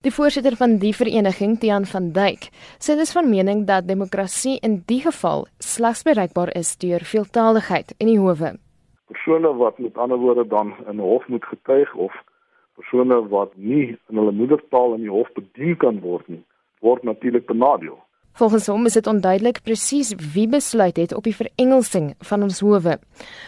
Die voorsitter van die vereniging, Tiaan van Duyk, sê dis van mening dat demokrasie in die geval slegs bereikbaar is deur veeltaaligheid in die howe. Persone wat met ander woorde dan in 'n hof moet getuig of persone wat nie in hulle moedertaal in die hof bedien kan word nie, word natuurlik benadeel. Volgens hom is dit onduidelik presies wie besluit het op die verengelsing van ons howe.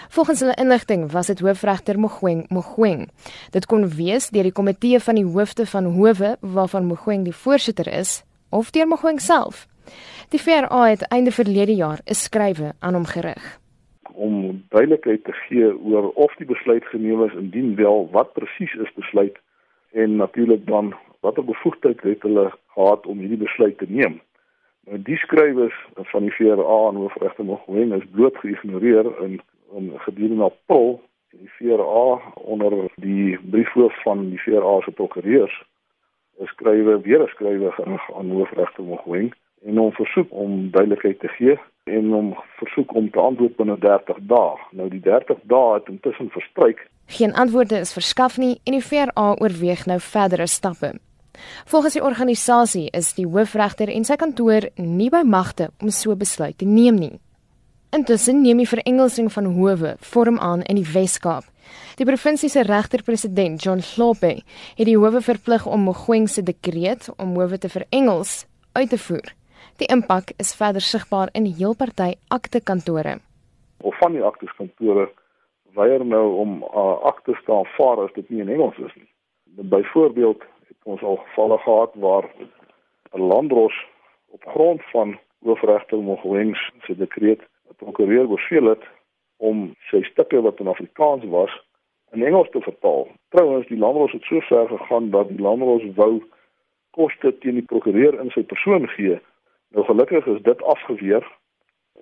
Volgens hulle inligting was dit hoofregter Mogoeng Mogoeng. Dit kon wees deur die komitee van die hoofde van howe waarvan Mogoeng die voorsitter is of deur Mogoeng self. Die VRA het einde verlede jaar 'n skrywe aan hom gerig om duidelikheid te gee oor of die besluit geneem is indien wel wat presies is besluit en natuurlik dan watter bevoegdheid het hulle gehad om hierdie besluit te neem. Nou die skrywers van die VRA en hoofregter Mogwen is bloot geïgnoreer in in gedurende April die VRA onder die briefhoof van die VRA se prokureurs skrywe weer 'n skrywe aan hoofregter Mogwen en hom versoek om duidelikheid te gee en hom versoek om te antwoord binne 30 dae. Nou die 30 dae het intussen verstryk. Geen antwoorde is verskaf nie en die VRA oorweeg nou verdere stappe. Volgens die organisasie is die hoofregter en sy kantoor nie by magte om so besluit te neem nie. Intussen neem die verengelsing van howe vorm aan in die Wes-Kaap. Die provinsie se regter-president, John Slope, het die howe verplig om Mogoeng se dekreet om howe te verengels uit te voer. Die impak is verder sigbaar in heel party akte kantore. Of van die akte kantore weier nou om uh, akte te aanvaar as dit nie in Engels is nie. Byvoorbeeld ons al gevalle gehad waar 'n landros op grond van hoofregter Mogwens se dekreet prokureur beveel het om sy stukke wat in Afrikaans was in Engels te vertaal. Trouwens, die landros het so ver gegaan dat die landros wou koste teen die prokureur in sy persoon gee. Nou gelukkig is dit afgeweer,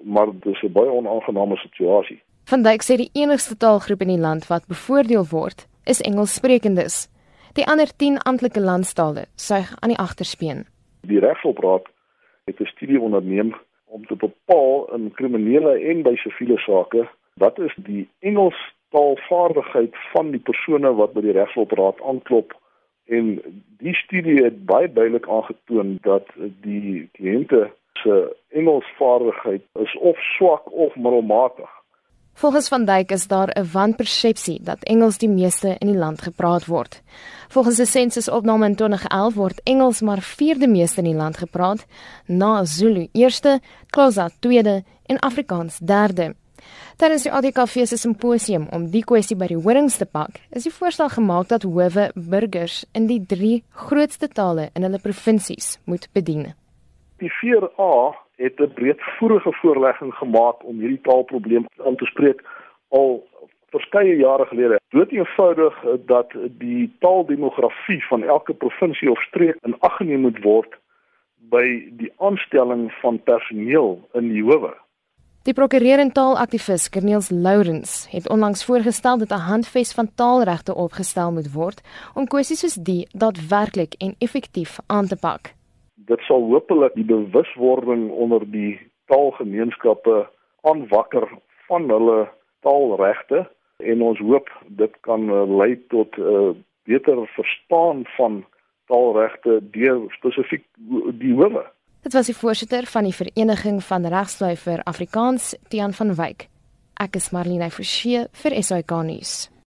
maar dit is 'n baie onaangename situasie. Van Dijk sê die enigste taalgroep in die land wat bevoordeel word, is Engelssprekendes. Die ander 10 amptelike landstale suig aan die agterspeen. Die regsopdraad het 'n studie onderneem om te bepaal in kriminele en by siviele sake wat is die Engels taalvaardigheid van die persone wat by die regsopdraad aanklop en die studie het baie duidelik aangetoon dat die kliënte se Engelsvaardigheid is of swak of middelmatig. Volgens van Dijk is daar 'n wanpersepsie dat Engels die meeste in die land gepraat word. Volgens 'n sensusopname in 2011 word Engels maar vierde meeste in die land gepraat, na Zulu eerste, Xhosa tweede en Afrikaans derde. Tydens die ADKV se simposium om die kwessie by die horings te pak, is die voorstel gemaak dat howe burgers in die drie grootste tale in hulle provinsies moet bedien. Die 4A het 'n breedvoerige voorlegging gemaak om hierdie taalprobleem aan te spreek al verskeie jare gelede. Dood eenvoudig dat die taaldemografie van elke provinsie of streek in ag geneem moet word by die aanstelling van personeel in die howe. Die prokureur en taalaktivis Corneels Lourens het onlangs voorgestel dat 'n handves van taalregte opgestel moet word om kwessies soos die daadwerklik en effektief aan te pak dit sal hopelik die bewuswording onder die taalgemeenskappe aanwakker van hulle taalregte en ons hoop dit kan uh, lei tot 'n uh, beter verstaan van taalregte deur spesifiek die howe. Dit was die voorsitter van die Vereniging van Regsluifer Afrikaans, Tiaan van Wyk. Ek is Marlene Forsie vir SAK nuus.